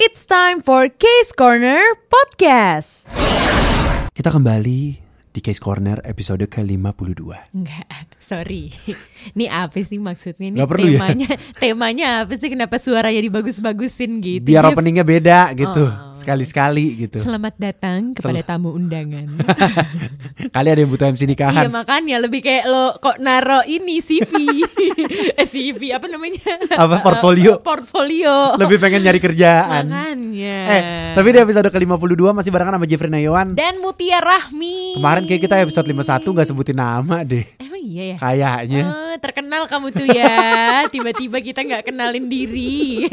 It's time for Case Corner Podcast. Kita kembali di Case Corner episode ke-52. Enggak, sorry. Ini apa sih maksudnya? Ini perlu ya? temanya, temanya apa sih? Kenapa suaranya dibagus-bagusin gitu? Biar Jeff? openingnya beda gitu, Oh. sekali-sekali gitu. Selamat datang kepada tamu undangan. Kali ada yang butuh MC iya nikahan. makanya lebih kayak lo kok naro ini CV, eh CV apa namanya? Apa, portfolio? Portfolio. Lebih pengen nyari kerjaan. Makanya. Eh, tapi di episode ke-52 masih barengan sama Jeffrey Nayawan. dan Mutia Rahmi. Kemarin kayak kita episode 51 gak sebutin nama deh. Emang iya ya? Kayaknya. Oh, terkenal kamu tuh ya. Tiba-tiba kita nggak kenalin diri.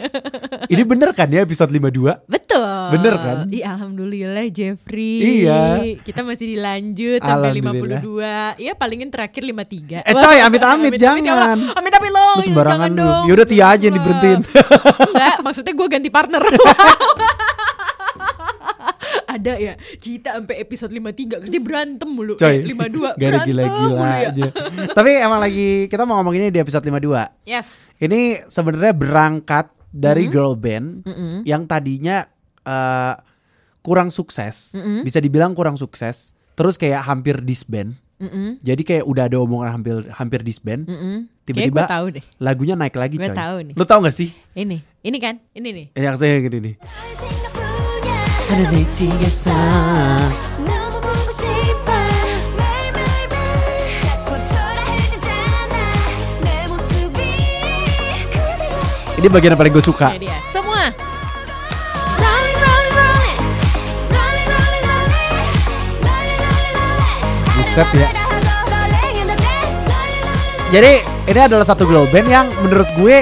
Ini bener kan ya episode 52? Betul. Bener kan? Iya, alhamdulillah Jeffrey. Iya. Kita masih dilanjut sampai Alhamdulillah. 52. Iya, palingin terakhir 53. Eh, Wah, coy, amit-amit, ya jangan. Amit-amit lo. Lu sembarangan jangan lu. dong. Yaudah Tia aja yang diberhentiin. Enggak, maksudnya gue ganti partner. Ada ya, kita sampai episode 53 kerja berantem mulu. Coy, Eh, 52 gak ada berantem gila-gila mulu ya. aja. Tapi emang lagi, kita mau ngomong ini di episode 52. Yes. Ini sebenarnya berangkat dari Mm-hmm. girl band yang tadinya eh, kurang sukses, bisa dibilang kurang sukses. Terus kayak hampir disband. Mm-mm. Jadi kayak udah ada omongan hampir hampir disband. Tiba-tiba gue tahu deh. lagunya naik lagi Gue coy. tahu nih. Lu tau gak sih? Ini, ini kan, ini nih. Yang saya gini nih. 하늘 하늘 미치겠어. 너무 보고 싶어 매일매일매일 자꾸 초라해지잖아 내 모습이 그대로 Ini bagian yang paling gue suka. Ini dia. Semua. Rolling rolling rolling Rolling rolling rolling Rolling rolling rolling Buset ya. Rolling in the day Rolling rolling Jadi ini adalah satu girl band yang menurut gue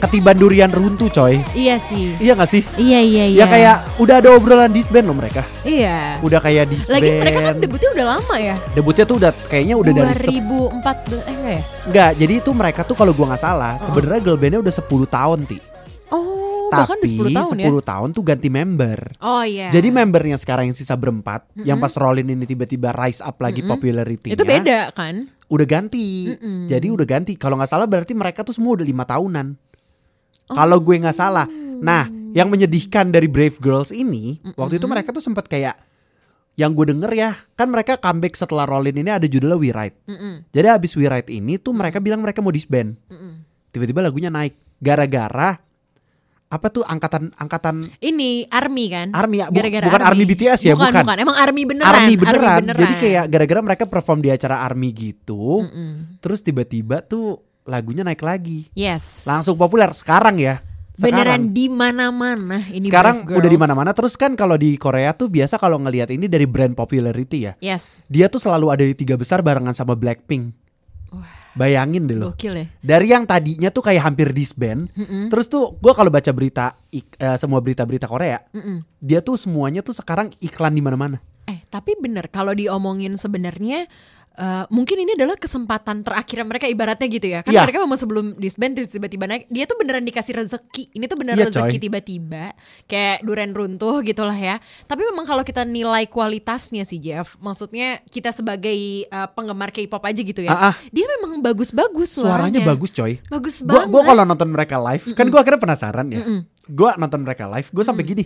ketiban durian runtuh coy. Iya sih. Iya gak sih? Iya iya iya. Ya kayak udah ada obrolan disband loh mereka. Iya. Udah kayak disband. Lagi mereka kan debutnya udah lama ya. Debutnya tuh udah kayaknya udah dari sep- 2014 eh enggak ya? Enggak, jadi itu mereka tuh kalau gua nggak salah, sebenarnya girl bandnya udah 10 tahun, Ti. Oh, bahkan Tapi udah 10 tahun ya. 10 tahun tuh ganti member. Oh iya. Jadi membernya sekarang yang sisa berempat, yang pas Rolin ini tiba-tiba rise up lagi popularity itu beda kan? Udah ganti. Jadi udah ganti. Kalau nggak salah berarti mereka tuh semua udah lima tahunan. Kalau gue nggak salah. Nah, yang menyedihkan dari Brave Girls ini, waktu itu mereka tuh sempat kayak yang gue denger ya, kan mereka comeback setelah Rolin ini ada judulnya We Ride. Mm-mm. Jadi habis We Ride ini tuh mereka bilang mereka mau disband. Tiba-tiba lagunya naik gara-gara apa tuh angkatan angkatan Ini Army kan? Army ya, bu- Gara-gara bukan Army BTS ya, bukan, bukan. bukan. Emang Army beneran. Army beneran. beneran. Jadi kayak gara-gara mereka perform di acara Army gitu. Terus tiba-tiba tuh lagunya naik lagi. Yes. Langsung populer sekarang ya. Sekarang. beneran di mana-mana ini sekarang Brave udah di Girls. mana-mana terus kan kalau di Korea tuh biasa kalau ngelihat ini dari brand popularity ya. Yes. Dia tuh selalu ada di tiga besar barengan sama Blackpink. Bayangin deh lo. Gokil ya. Dari yang tadinya tuh kayak hampir disband, terus tuh gue kalau baca berita ik- eh, semua berita-berita Korea, dia tuh semuanya tuh sekarang iklan di mana-mana. Eh, tapi bener kalau diomongin sebenarnya eh, mungkin ini adalah kesempatan terakhir mereka ibaratnya gitu ya. Kan Iya. mereka memang sebelum disband terus tiba-tiba naik, dia tuh beneran dikasih rezeki. Ini tuh bener Iya, rezeki tiba-tiba kayak duren runtuh gitulah ya. Tapi memang kalau kita nilai kualitasnya sih Jeff, maksudnya kita sebagai eh, penggemar K-pop aja gitu ya. Ah. Dia memang bagus-bagus Suaranya suaranya. bagus coy. Bagus banget. gua kalau nonton mereka live, kan gua akhirnya penasaran ya. Gua nonton mereka live, gua sampai gini.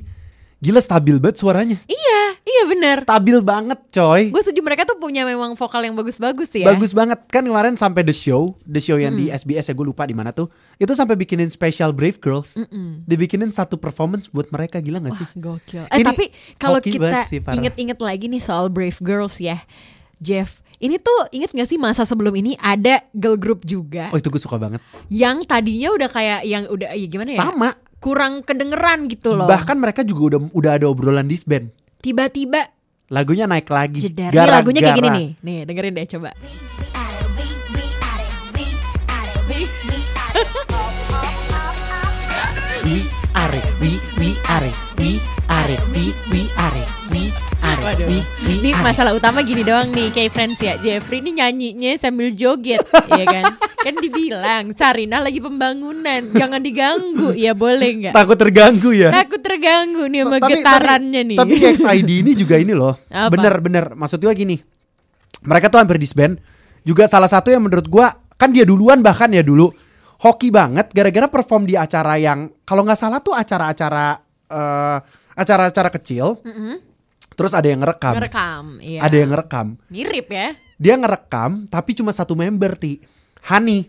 Gila stabil banget suaranya. Iya, iya bener. Stabil banget coy. Gue setuju mereka tuh punya memang vokal yang bagus-bagus sih ya. Bagus banget kan kemarin sampai the show, the show yang di SBS ya gue lupa di mana tuh. Itu sampai bikinin special Brave Girls. Dibikinin satu performance buat mereka gila gak sih? Gokil. Eh Ini tapi kalau kita inget-inget lagi nih soal Brave Girls ya, Jeff. Ini tuh inget gak sih masa sebelum ini ada girl group juga Oh itu gue suka banget. yang tadinya udah kayak yang udah ya gimana ya? Sama. Kurang kedengeran gitu loh. Bahkan mereka juga udah udah ada obrolan disband. tiba-tiba Lagunya naik lagi. jeder. Nih lagunya kayak gini nih. Nih dengerin deh coba. We are, we we are, we are, we we are, we are, we we Ini masalah utama gini doang nih kayak friends ya Jeffrey ini nyanyinya sambil joget ya kan Kan dibilang Sarina lagi pembangunan Jangan diganggu Ya boleh nggak Takut terganggu ya. Takut terganggu nih sama Tapi- getarannya tapi, nih Tapi XID ini juga ini loh. Apa? Bener-bener. Maksud gue gini. Mereka tuh hampir disband. Juga salah satu yang menurut gua kan dia duluan bahkan ya dulu hoki banget gara-gara perform di acara yang kalau nggak salah tuh acara-acara eh, acara-acara kecil. Terus ada yang ngerekam. Ngerekam, iya. Ada yang ngerekam. mirip ya. Dia ngerekam tapi cuma satu member ti. Hani.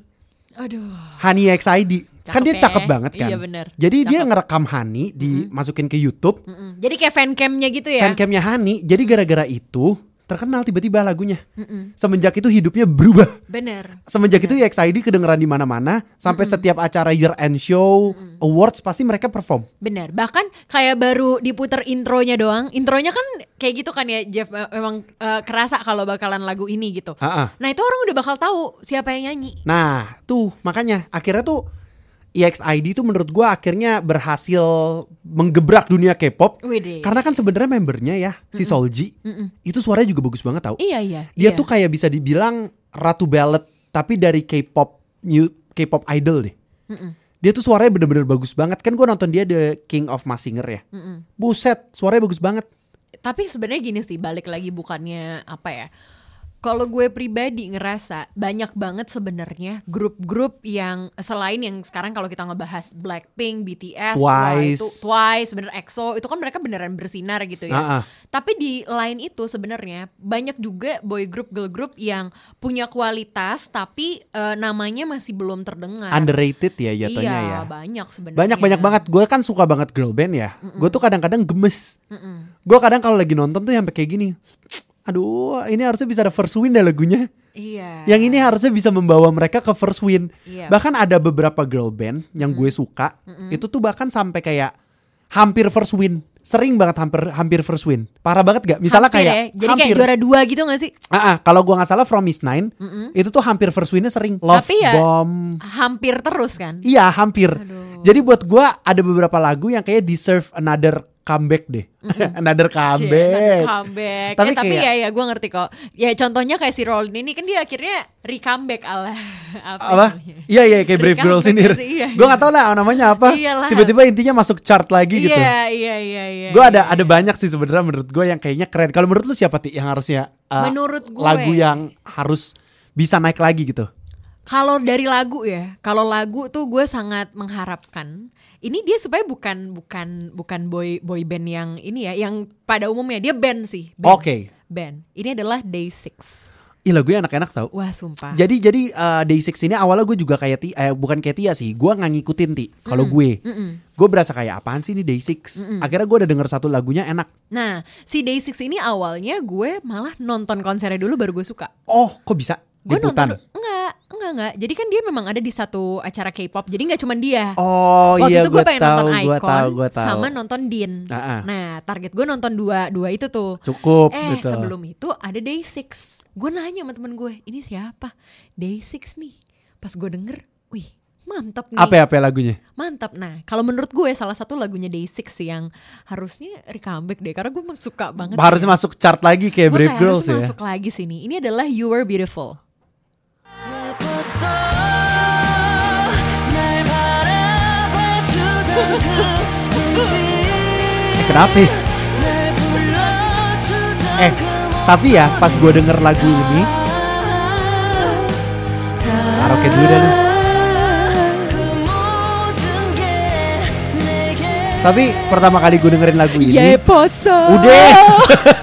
Aduh. Hani XID. kan Cakep dia ya. cakep banget kan. Iya, bener. Jadi dia Cakep. ngerekam Hani dimasukin ke YouTube. Mm-mm. Jadi kayak fancamnya gitu ya. Fancamnya Hani. Jadi gara-gara itu terkenal tiba-tiba lagunya. Semenjak itu hidupnya berubah. Bener. Semenjak itu XID kedengeran di mana-mana sampai setiap acara year end show, awards pasti mereka perform. Bener. Bahkan kayak baru diputer intronya doang. Intronya kan kayak gitu kan ya Jeff memang eh, kerasa kalau bakalan lagu ini gitu. Ah, ah. Nah itu orang udah bakal tahu siapa yang nyanyi. Nah, tuh makanya akhirnya tuh EXID tuh menurut gua akhirnya berhasil menggebrak dunia K-pop. Karena kan sebenarnya membernya ya si Solji itu suaranya juga bagus banget tau. Iya iya. Dia iya. tuh kayak bisa dibilang ratu ballad tapi dari K-pop new K-pop idol deh. Dia tuh suaranya bener-bener bagus banget. Kan gua nonton dia The King of Mass Singer ya. Buset, suaranya bagus banget. Tapi sebenarnya gini sih, balik lagi bukannya apa ya? Kalau gue pribadi ngerasa banyak banget sebenarnya grup-grup yang selain yang sekarang kalau kita ngebahas Blackpink, BTS, Twice. itu Twice, bener EXO, itu kan mereka beneran bersinar gitu ya. Ah, ah. Tapi di lain itu sebenarnya banyak juga boy group, girl group yang punya kualitas tapi eh, namanya masih belum terdengar. Underrated ya jatuhnya iya, ya. banyak sebenarnya. Banyak banyak banget. Gue kan suka banget girl band ya. Gue tuh kadang-kadang gemes. Gue kadang kalau lagi nonton tuh sampai kayak gini. Aduh, ini harusnya bisa ada first win deh lagunya. Iya. Yang ini harusnya bisa membawa mereka ke first win. Iya. Bahkan ada beberapa girl band yang gue suka. Itu tuh bahkan sampai kayak hampir first win. Sering banget hampir hampir first win. Parah banget gak? Misalnya Hampir kayak ya. Jadi hampir. kayak juara dua gitu gak sih? Ah, ah, kalau gua nggak salah From Miss Nine itu tuh hampir first winnya sering. Love Tapi ya- Bomb. Hampir terus kan? Iya hampir. Aduh. Jadi buat gua ada beberapa lagu yang kayak deserve another comeback deh. another Cie, comeback. another comeback. Tapi Tapi, tapi kayak- ya ya gue ngerti kok. Ya contohnya kayak si Rolin ini kan dia akhirnya recomeback ala apa? Apa? Iya iya kayak Brave Girls ini. ya iya, Gue iya. nggak tahu lah namanya apa. Iyalah. Tiba-tiba intinya masuk chart lagi gitu. Iya iya iya iya. Gue ada iya. ada banyak sih sebenarnya menurut gue yang kayaknya keren. Kalau menurut lu siapa ti yang harusnya uh, Menurut gue- lagu yang harus bisa naik lagi gitu? Kalau dari lagu ya, kalau lagu tuh gue sangat mengharapkan ini dia supaya bukan bukan bukan boy boy band yang ini ya, yang pada umumnya dia band sih. Oke. Band. Ini adalah Day Six. Ih lagunya enak-enak tau. Wah sumpah. Jadi jadi uh, Day6 ini awalnya gue juga kayak Ti, eh, bukan kayak Tia sih, gue nggak ngikutin Ti. Kalau gue, gue berasa kayak apaan sih ini Day6. Akhirnya gue udah denger satu lagunya enak. Nah, si Day Six ini awalnya gue malah nonton konsernya dulu baru gue suka. Oh kok bisa? Gue nonton enggak, enggak. Jadi kan dia memang ada di satu acara K-pop. Jadi nggak cuma dia. Oh Waktu iya itu gue pengen tahu, nonton Icon tahu, gue tahu. sama nonton Din. Ah, ah. Nah, target gue nonton dua dua itu tuh. Cukup Eh, gitu. sebelum itu ada Day Six. Gue nanya sama temen gue, ini siapa? Day Six nih. Pas gue denger, wih mantap nih. Apa ya apa ya lagunya? Mantap. Nah, kalau menurut gue salah satu lagunya Day Six sih yang harusnya recomeback deh. Karena gue suka banget. Harusnya masuk chart lagi kayak Brave Girls harus ya. masuk lagi sini. Ini adalah You Were Beautiful. Eh, kenapa? ya? Eh tapi ya pas gue denger lagu ini, karaoke dulu dah lu. Tapi pertama kali gue dengerin lagu ini, poso. udah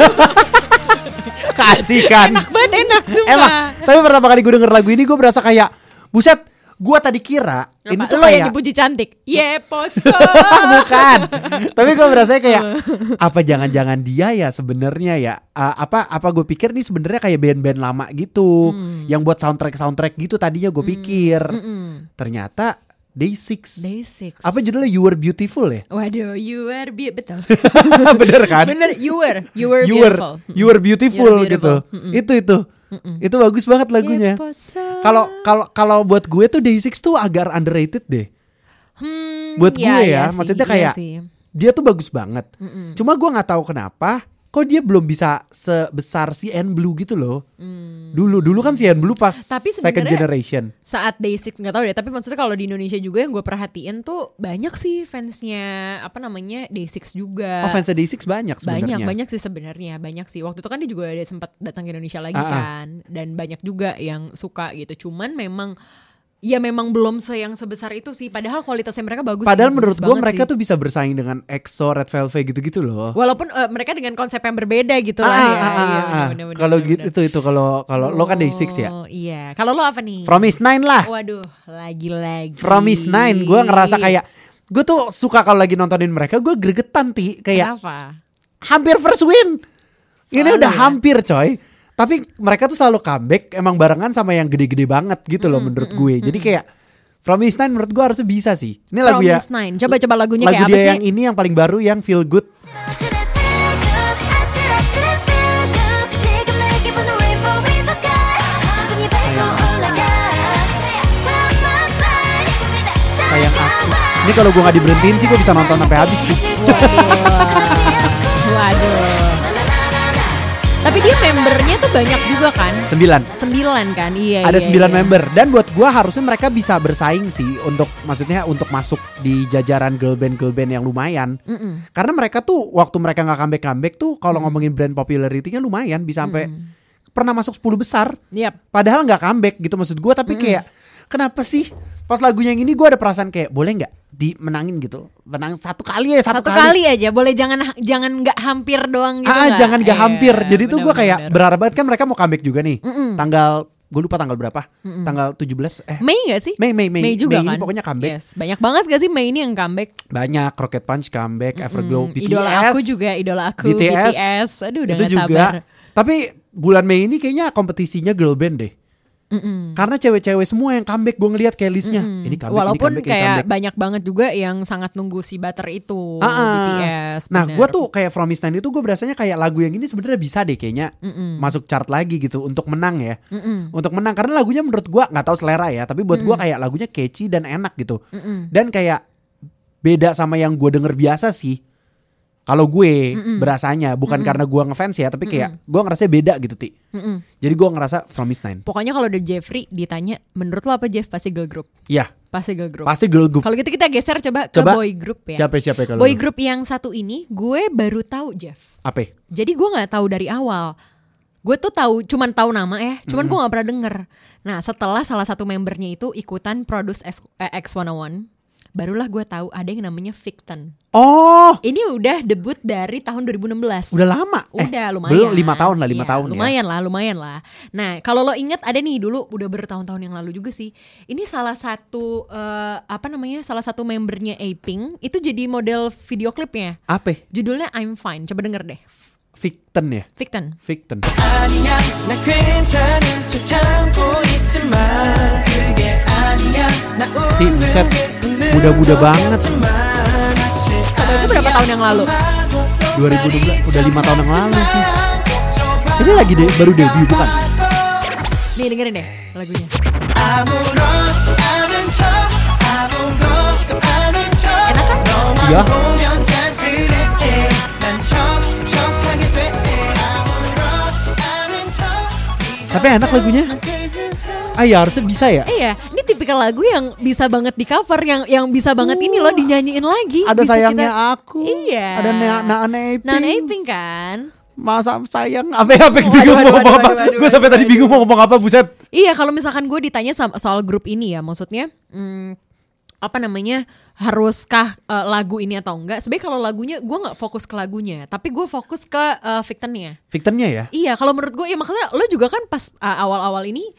kasih kan. Enak banget, enak sumpah. Emang, tapi pertama kali gue denger lagu ini gue berasa kayak buset. Gue tadi kira ini Apa? tuh Lo yang kayak dipuji cantik. Ye poso. bukan. Tapi gue berasa kayak apa jangan-jangan dia ya sebenarnya ya uh, apa apa gue pikir nih sebenarnya kayak band-band lama gitu yang buat soundtrack soundtrack gitu tadinya gue pikir. Mm-mm. Ternyata Day Six. Day Six. Apa judulnya You Were Beautiful ya? Waduh, you were be betul. Bener kan? Bener, you were, you were You were beautiful. You Were Beautiful, You Were gitu. Beautiful. Mm-mm. Itu itu. Itu bagus banget lagunya. Kalau kalau kalau buat gue tuh Day Six tuh agak underrated deh. Hmm, buat iya, gue iya ya, sih, maksudnya iya kayak sih. dia tuh bagus banget. Cuma gue nggak tahu kenapa kok dia belum bisa sebesar si N Blue gitu loh. Dulu dulu kan si N Blue pas Hmm. Tapi second generation. saat Day Six nggak tahu deh tapi maksudnya kalau di Indonesia juga yang gue perhatiin tuh banyak sih fansnya apa namanya Day Six juga Oh fansnya Day Six banyak banyak sebenarnya. banyak sih sebenarnya banyak sih waktu itu kan dia juga ada sempat datang ke Indonesia lagi Ah, ah. kan dan banyak juga yang suka gitu cuman memang ya memang belum se yang sebesar itu sih. Padahal kualitasnya mereka bagus. Padahal sih, menurut gue mereka sih. tuh bisa bersaing dengan EXO, Red Velvet gitu-gitu loh. Walaupun eh, mereka dengan konsep yang berbeda gitu Ah, lah ah, ya. ah, Iya, ah, ah. bener-bener, Kalau gitu itu itu kalau kalau lo kan day six ya. Oh, Iya. Kalau lo apa nih? Promise Nine lah. Waduh, lagi-lagi. Promise Nine gue ngerasa kayak gue tuh suka kalau lagi nontonin mereka gue gregetan ti kayak Kenapa? hampir first win. Ini Selalu udah ya? hampir coy. Tapi mereka tuh selalu comeback emang barengan sama yang gede-gede banget gitu loh menurut gue. Jadi kayak Promise Nine menurut gue harusnya bisa sih. Ini lagu ya Promise Nine. Coba-coba lagunya lagu kayak apa sih? yang ini yang paling baru yang Feel Good. Sayang aku. Ini kalau gue nggak diberhentiin sih gue bisa nonton sampai habis tuh. Tapi dia membernya tuh banyak juga kan? Sembilan. Sembilan kan? Iya. Ada iya, sembilan iya. member dan buat gua harusnya mereka bisa bersaing sih untuk maksudnya untuk masuk di jajaran girl band girl band yang lumayan. Mm-mm. Karena mereka tuh waktu mereka nggak comeback comeback tuh kalau ngomongin brand popularity-nya lumayan bisa sampai pernah masuk 10 besar. Yap. Padahal nggak comeback gitu maksud gua tapi kayak kenapa sih? Pas lagu yang ini gua ada perasaan kayak boleh nggak dimenangin gitu? Menang satu kali ya satu, Satu kali. aja, boleh jangan jangan nggak hampir doang gitu ah nggak? jangan gak Iya, hampir. Jadi tuh gua kayak berharap banget kan mereka mau comeback juga nih. Mm-mm. tanggal gue lupa tanggal berapa. Tanggal 17 eh. Mei gak sih? Mei Mei Mei, juga Mei kan? ini pokoknya comeback. Yes. Banyak banget gak sih Mei ini yang comeback? banyak. Rocket Punch comeback Everglow Hmm, BTS Idola aku juga, idola aku BTS, BTS. Aduh udah itu gak juga. sabar. tapi bulan Mei ini kayaknya kompetisinya girl band deh Mm-mm. karena cewek-cewek semua yang comeback gue ngeliat kayak listnya ini comeback Walaupun ini comeback, ini kayak comeback. banyak banget juga yang sangat nunggu si Butter itu Ah. BTS. Nah, gue tuh kayak From Nine itu gue berasanya kayak lagu yang ini sebenarnya bisa deh kayaknya masuk chart lagi gitu untuk menang ya. Mm-mm. Untuk menang karena lagunya menurut gue nggak tahu selera ya, tapi buat gue kayak lagunya catchy dan enak gitu. Dan kayak beda sama yang gue denger biasa sih. Kalau gue berasanya bukan karena gue ngefans ya, tapi kayak gue ngerasa beda gitu ti. Mm-mm. Jadi gue ngerasa From Nine. Pokoknya kalau ada Jeffrey ditanya, menurut lo apa Jeff? Pasti girl group. Iya, Pasti girl group. pasti girl group. Kalau gitu kita geser coba, ke Coba. boy group ya. Siapa siapa kalau Boy group yang satu ini gue baru tahu Jeff. Apa? Jadi gue nggak tahu dari awal. Gue tuh tahu, cuman tahu nama ya, cuman gue nggak pernah denger. Nah setelah salah satu membernya itu ikutan produce X, eh, X101, barulah gue tahu ada yang namanya Victon. Oh, Ini udah debut dari tahun 2016. udah lama. Eh, Udah lumayan. Belum lima tahun lah, lima Iya, tahun ya. Lumayan lah, lumayan lah. Nah, kalau lo inget ada nih dulu udah bertahun-tahun yang lalu juga sih. Ini salah satu eh, apa namanya? Salah satu membernya Aping itu jadi model video klipnya. Apa? Judulnya I'm Fine. Coba denger deh. Victon ya? Victon. Victon. 아니야 나 괜찮은 척 참고 있지만 그게 아니야 나 Ti, buset. Muda-muda banget. Coba itu berapa tahun yang lalu? 2012 udah lima tahun yang lalu sih. Ini lagi deh baru debut bukan? Nih dengerin deh lagunya. 아무렇지 않은 척 아무것도 아닌 척 Enak kan? 너만 Iya. Tapi enak lagunya. Ah ya harusnya bisa ya. Iya, ini tipikal lagu yang bisa banget di cover, yang yang bisa banget ini loh dinyanyiin lagi. Ada Bisa sayangnya kita- aku. Iya. Ada Na- Naan Eping. Nan Aping kan? Masa sayang apa apa Waduh, bingung mau ngomong apa. Gue sampai tadi bingung mau ngomong apa buset. Iya, kalau misalkan gue ditanya soal grup ini ya, maksudnya hmm, apa namanya haruskah eh, lagu ini atau enggak? Sebenarnya kalau lagunya gue nggak fokus ke lagunya, tapi gue fokus ke eh, Victonnya. Victonnya ya. Iya, kalau menurut gue ya makanya lo juga kan pas uh, awal-awal ini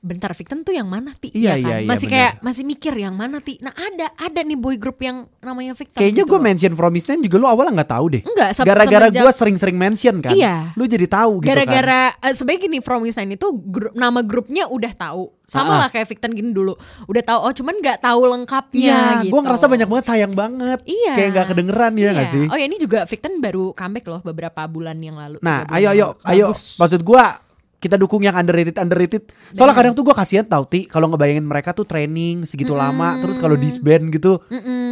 bentar Victon tuh yang mana ti? Iya, kan? iya, iya, Masih bener. kayak masih mikir yang mana ti? Nah ada ada nih boy group yang namanya Victon. Kayaknya gitu gue mention From Nine juga lu awalnya nggak tahu deh. Enggak, Gara-gara gue sering-sering mention kan. Iya. Lu jadi tahu gitu kan. Gara-gara eh, sebenarnya gini From Nine itu grup, nama grupnya udah tahu. Sama Ah, ah. lah kayak Victon gini dulu. Udah tahu oh cuman nggak tahu lengkapnya Iya, gitu. gue ngerasa banyak banget sayang banget. Iya. Kayak nggak kedengeran ya nggak Iya. sih? Oh ya ini juga Victon baru comeback loh beberapa bulan yang lalu. Nah, ayo ayo ayo. Maksud gua kita dukung yang underrated underrated. Soalnya kadang tuh gua kasihan tau ti kalau ngebayangin mereka tuh training segitu lama terus kalau disband gitu.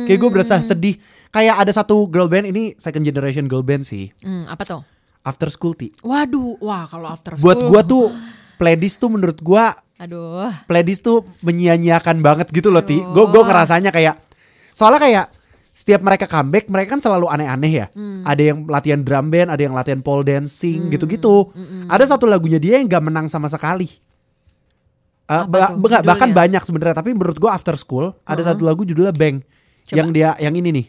Kayak gue berasa sedih. Kayak ada satu girl band ini second generation girl band sih. Hmm, apa tuh? After School ti. Waduh, wah kalau after school. Buat gua tuh playlist tuh menurut gua Aduh. playlist tuh menyia-nyiakan banget gitu loh ti. Gue gue ngerasanya kayak soalnya kayak setiap mereka comeback mereka kan selalu aneh-aneh ya. Ada yang latihan drum band, ada yang latihan pole dancing gitu-gitu. Ada satu lagunya dia yang gak menang sama sekali. Uh, ba- tuh ba- bahkan banyak sebenarnya tapi menurut gua After School ada Uh-uh. satu lagu judulnya Bang Coba. yang dia yang ini nih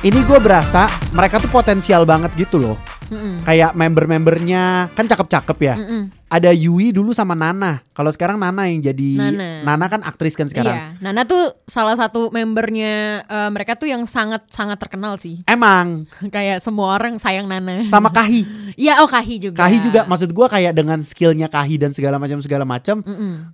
ini gue berasa mereka tuh potensial banget gitu loh Mm-mm. kayak member-membernya kan cakep-cakep ya Mm-mm. ada Yui dulu sama Nana kalau sekarang Nana yang jadi Nana. kan aktris kan sekarang Iya, Nana tuh salah satu membernya eh, mereka tuh yang sangat sangat terkenal sih. emang Kayak semua orang sayang Nana. sama Kahi Iya, oh Kahi juga. Kahi juga maksud gua kayak dengan skillnya Kahi dan segala macam segala macam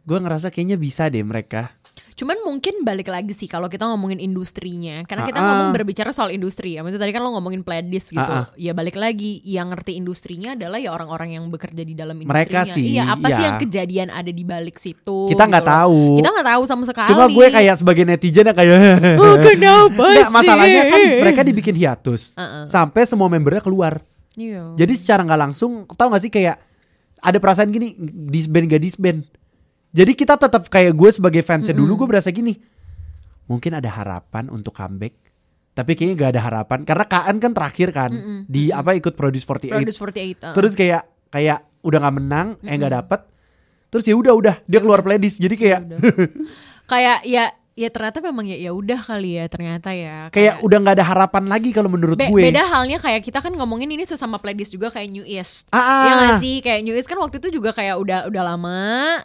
gue ngerasa kayaknya bisa deh mereka Cuman mungkin balik lagi sih kalau kita ngomongin industrinya, karena kita Ah-ah. ngomong berbicara soal industri ya. Maksudnya tadi kan lo ngomongin playlist gitu. Ah-ah. Ya balik lagi, yang ngerti industrinya adalah ya orang-orang yang bekerja di dalam industrinya. Mereka sih, Iya, apa sih iya. yang kejadian ada di balik situ? Kita nggak gitu loh. tahu. Kita nggak tahu sama sekali. cuma gue kayak sebagai netizen yang kayak Oh, kenapa sih? masalahnya kan mereka dibikin hiatus Uh-uh. sampai semua membernya keluar Iya. jadi secara nggak langsung tau gak sih kayak ada perasaan gini disband gak disband jadi kita tetap kayak gue sebagai fansnya dulu gue berasa gini. Mungkin ada harapan untuk comeback tapi kayaknya gak ada harapan. Karena Kaan kan terakhir kan di apa ikut Produce 48 Produce 48. uh. terus kayak kayak udah nggak menang eh nggak dapet. Terus ya udah udah dia keluar playlist. Jadi kayak kayak ya ya ternyata memang ya ya udah kali ya ternyata ya kayak udah nggak ada harapan lagi kalau menurut Be- gue beda halnya kayak kita kan ngomongin ini sesama playlist juga kayak New East. Ah, ah. Ya gak sih? Kayak New East kan waktu itu juga kayak udah udah lama,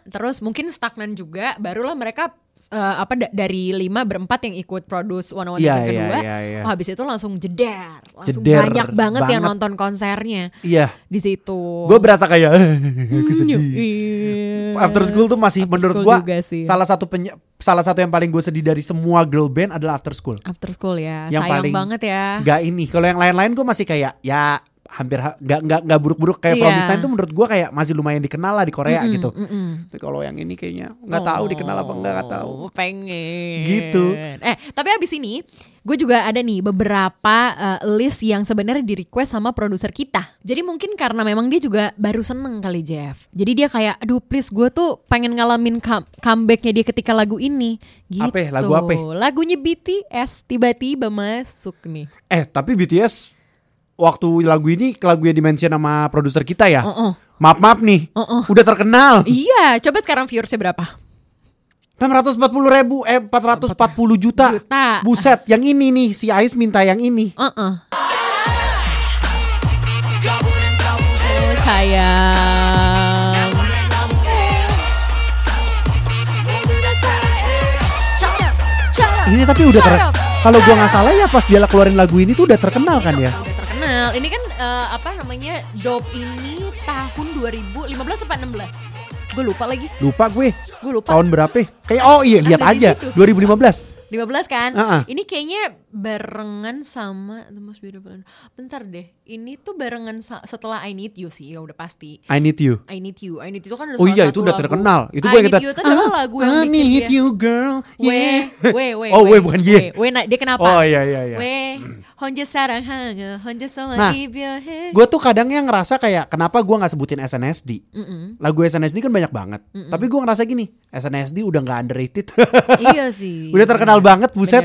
terus mungkin stagnan juga, barulah mereka eh, apa da- dari lima berempat yang ikut produce one on one Iya, season iya, kedua. iya, iya. Oh, habis itu langsung jeder. Langsung Jeder banyak banget, yang banget. nonton konsernya iya di situ. gue berasa kayak aku sedih. After School tuh masih After menurut gua salah satu penye- salah satu yang paling gue sedih dari semua girl band adalah After School. After School ya. Yang Sayang paling banget ya. Gak ini. Kalau yang lain-lain gue masih kayak ya hampir ha- nggak nggak nggak buruk-buruk kayak From. This Time tuh menurut gua kayak masih lumayan dikenal lah di Korea Mm-mm, gitu. mm-mm. Tapi kalau yang ini kayaknya nggak tahu dikenal apa enggak nggak tahu. Oh, pengen Gitu. eh tapi abis ini gue juga ada nih beberapa eh, list yang sebenarnya di request sama produser kita jadi mungkin karena memang dia juga baru seneng kali Jeff jadi dia kayak aduh please gue tuh pengen ngalamin come- comebacknya dia ketika lagu ini gitu Apa ya? Lagu apa? lagunya BTS tiba-tiba masuk nih Eh tapi BTS waktu lagu ini lagu yang dimention sama produser kita ya. Uh-uh. Maaf maaf nih, Uh-uh. udah terkenal. iya coba sekarang viewersnya berapa 640 ribu, eh 440 juta. Juta. Buset, yang ini nih si Ais minta yang ini. Oh, sayang. Ini tapi udah ter kalau gua nggak salah ya pas dia keluarin lagu ini tuh udah terkenal kan ya. Udah terkenal. Ini kan eh, apa namanya? Dope ini tahun 2015 apa 16? Gue lupa lagi. Lupa gue Gue lupa. tahun berapa? ya? Kayak oh iya lihat aja situ. 2015. 15 kan? Uh-uh. Ini kayaknya barengan sama The Most Beautiful. Bentar deh. Ini tuh barengan setelah I Need You sih, ya udah pasti. I need you. I Need You. I Need You itu kan ada Oh iya itu udah lagu. terkenal. Itu I gue Need kata. You itu adalah lagu yang I bikin need dia. you girl. We, Yeah. we, we, Oh, we, we bukan ye. We, nah dia kenapa? Oh iya iya iya. We, Honja sarang hanga, Honja sama nah, Gue tuh kadangnya ngerasa kayak kenapa gue nggak sebutin SNSD. Mm -mm. Lagu SNSD kan banyak banget. Mm -mm. Tapi gue ngerasa gini, SNSD udah nggak underrated. iya sih. udah terkenal bener, banget, buset.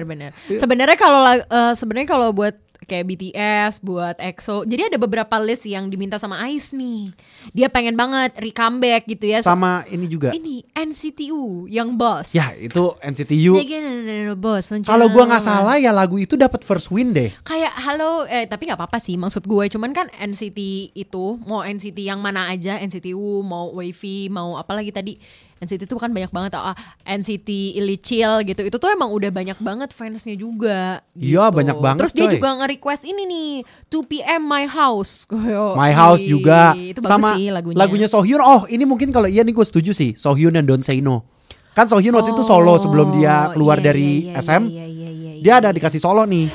Sebenarnya kalau uh, sebenarnya kalau buat kayak BTS, buat EXO, jadi ada beberapa list yang diminta sama Ais nih. Dia pengen banget re-comeback gitu ya. Sama ini juga. Ini NCTU yang boss. Ya itu NCTU. boss. Kalau gua nggak salah ya lagu itu dapat first win deh. kayak halo eh tapi nggak apa-apa sih maksud gue cuman kan NCT itu mau NCT yang mana aja NCTU mau Wavy mau apa lagi tadi NCT itu kan banyak banget ah, NCT Illicil gitu itu tuh emang udah banyak banget fansnya juga Iya, gitu. banyak banget, terus dia coy. juga nge-request ini nih 2PM My House My House juga itu bagus sama sih lagunya lagunya Sohyun. Oh, ini mungkin kalau iya nih gue setuju sih. Sohyun dan Don't Say No. Kan Sohyun waktu itu solo sebelum dia Oh, keluar iya, dari iya, iya, SM. iya, iya, iya, iya. Dia ada dikasih solo nih.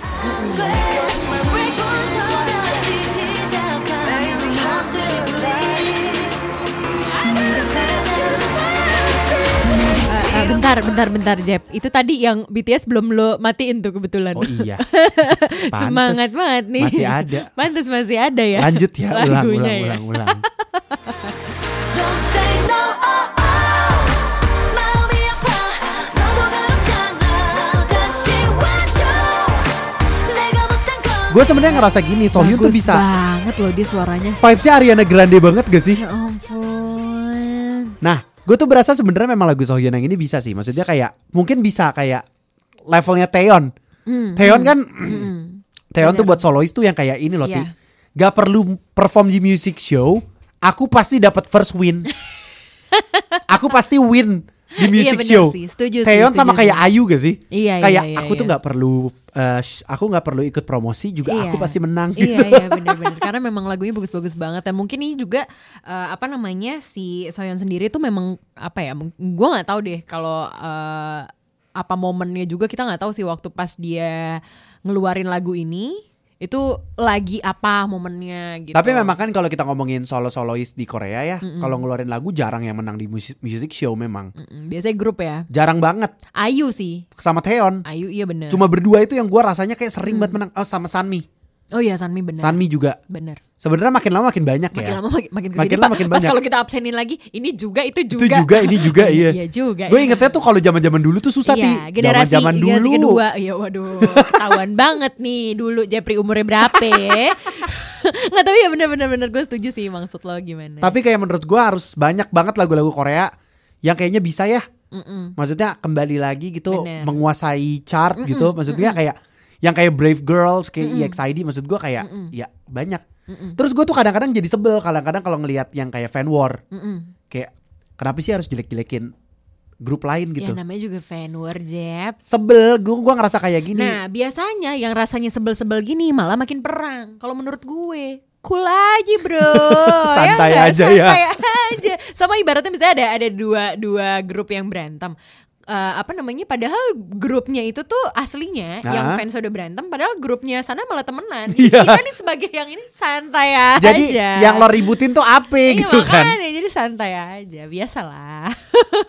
bentar, bentar, bentar, Jeb. Itu tadi yang BTS belum lo matiin tuh kebetulan. Oh iya. Pantes, Semangat banget nih. Masih ada. Pantas masih ada ya. Lanjut ya, ulang, ulang, ya. ulang, ulang. Gue sebenarnya ngerasa gini, Sohyun tuh bisa. banget loh dia suaranya. Vibesnya Ariana Grande banget gak sih? Ya ampun. Nah, gue tuh berasa sebenarnya memang lagu Sohyun yang ini bisa sih. Maksudnya kayak mungkin bisa kayak levelnya Taeyeon. Hmm, Taeyeon kan Taeyeon tuh buat solois tuh yang kayak ini loh, Ti. Iya. Gak perlu perform di music show, aku pasti dapat first win. aku pasti win di music bener show. sih, setuju sama setuju kayak. Ayu gak sih? Iya, iya, kayak iya, aku tuh iya. nggak perlu sh- aku nggak perlu ikut promosi juga Iya. aku pasti menang. Iya iya benar-benar karena memang lagunya bagus-bagus banget dan mungkin ini juga eh, apa namanya si Soyeon sendiri tuh memang apa ya gue nggak tahu deh kalau eh, apa momennya juga kita nggak tahu sih waktu pas dia ngeluarin lagu ini itu lagi apa momennya gitu. Tapi memang kan kalau kita ngomongin solo solois di Korea ya, kalau ngeluarin lagu jarang yang menang di music, music show memang. Mm, biasanya grup ya. Jarang banget Ayu sih. sama Taeyeon. Ayu iya bener. Cuma berdua itu yang gua rasanya kayak sering banget menang. Oh sama Sanmi. Oh iya Sanmi bener. Sanmi juga. bener. Sebenarnya makin lama makin banyak Makin ya. lama makin, makin ke sini Makin lama makin Pas banyak. kalau kita absenin lagi ini juga itu Itu juga. juga ini juga iya. Iya juga. Gue ya. ingetnya tuh kalau zaman-zaman dulu tuh susah Iya, Ti. generasi Zaman-zaman generasi dulu. kedua. Iya, waduh, ketahuan banget nih dulu Jepri umurnya berapa. Nggak tahu ya bener-bener bener gue setuju sih maksud lo gimana. Tapi kayak menurut gua harus banyak banget lagu-lagu Korea yang kayaknya bisa ya. Mm-mm. Maksudnya kembali lagi gitu Bener. menguasai chart gitu. Maksudnya kayak yang kayak Brave Girls kayak EXID maksud gua kayak ya banyak. Terus gue tuh kadang-kadang jadi sebel kadang-kadang kalau ngelihat yang kayak fan war Mm-mm. kayak kenapa sih harus jelek-jelekin grup lain gitu. Ya namanya juga fan war Jep. Sebel, gue gua ngerasa kayak gini. Nah biasanya yang rasanya sebel-sebel gini malah makin perang. Kalau menurut gue cool aja bro Santai nggak? aja ya. santai aja sama ibaratnya misalnya ada ada dua dua grup yang berantem Eh, apa namanya padahal grupnya itu tuh aslinya yang Ah. fans udah berantem padahal grupnya sana malah temenan Iya. kita nih sebagai yang ini santai aja Jadi yang lo ributin tuh apa Iya, gitu kan. makanya jadi santai aja biasalah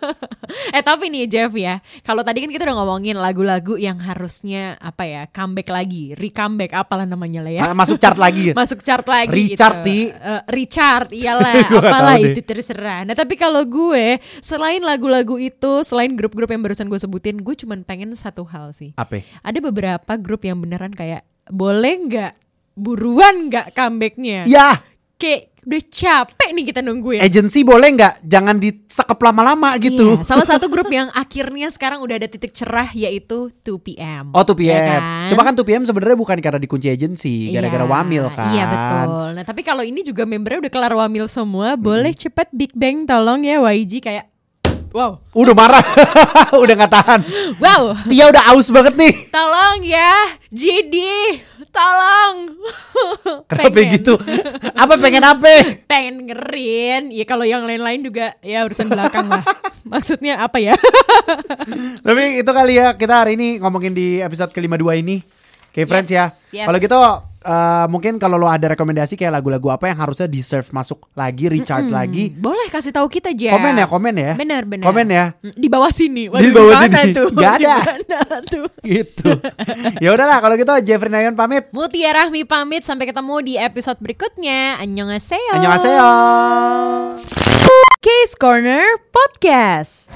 eh tapi nih Jeff ya kalau tadi kan kita udah ngomongin lagu-lagu yang harusnya apa ya comeback lagi recomeback apalah namanya lah ya Ah, Masuk chart lagi. masuk chart lagi Richard, gitu. Eh, Richard iyalah apalah itu terserah nah tapi kalau gue selain lagu-lagu itu selain grup-grup yang barusan gue sebutin gue cuman pengen satu hal sih Apa? ada beberapa grup yang beneran kayak boleh nggak buruan nggak comebacknya Ya, kayak udah capek nih kita nungguin agency boleh nggak? Jangan disekep lama-lama gitu. Iya, salah satu grup yang akhirnya sekarang udah ada titik cerah yaitu 2PM. Oh 2PM. Ya kan? Cuma kan 2PM sebenarnya bukan karena dikunci agency, gara-gara Iya, wamil kan. Iya betul. Nah tapi kalau ini juga membernya udah kelar wamil semua, Hmm. boleh cepet Big Bang tolong ya YG kayak wow, Udah marah, udah nggak tahan. wow, Tia udah aus banget nih. tolong ya JD, tolong. Kenapa Pengen. gitu? Apa pengen apa? Pengen ngerin, ya kalau yang lain-lain juga ya urusan belakang lah. Maksudnya apa ya? Tapi itu kali ya kita hari ini ngomongin di episode ke-52 ini. Oke friends ya. yes. Kalau gitu eh, mungkin kalau lo ada rekomendasi kayak lagu-lagu apa yang harusnya deserve masuk lagi, recharge lagi. Boleh kasih tahu kita aja. Komen ya, komen ya. Benar, benar. Komen ya. Mm, Di bawah sini. Di bawah sini. Tuh? Nggak ada. Tuh? Gitu. ya udahlah kalau gitu Jeffrey Nayon pamit. Mutia Rahmi pamit sampai ketemu di episode berikutnya. Annyeonghaseyo. Annyeonghaseyo. Case Corner Podcast.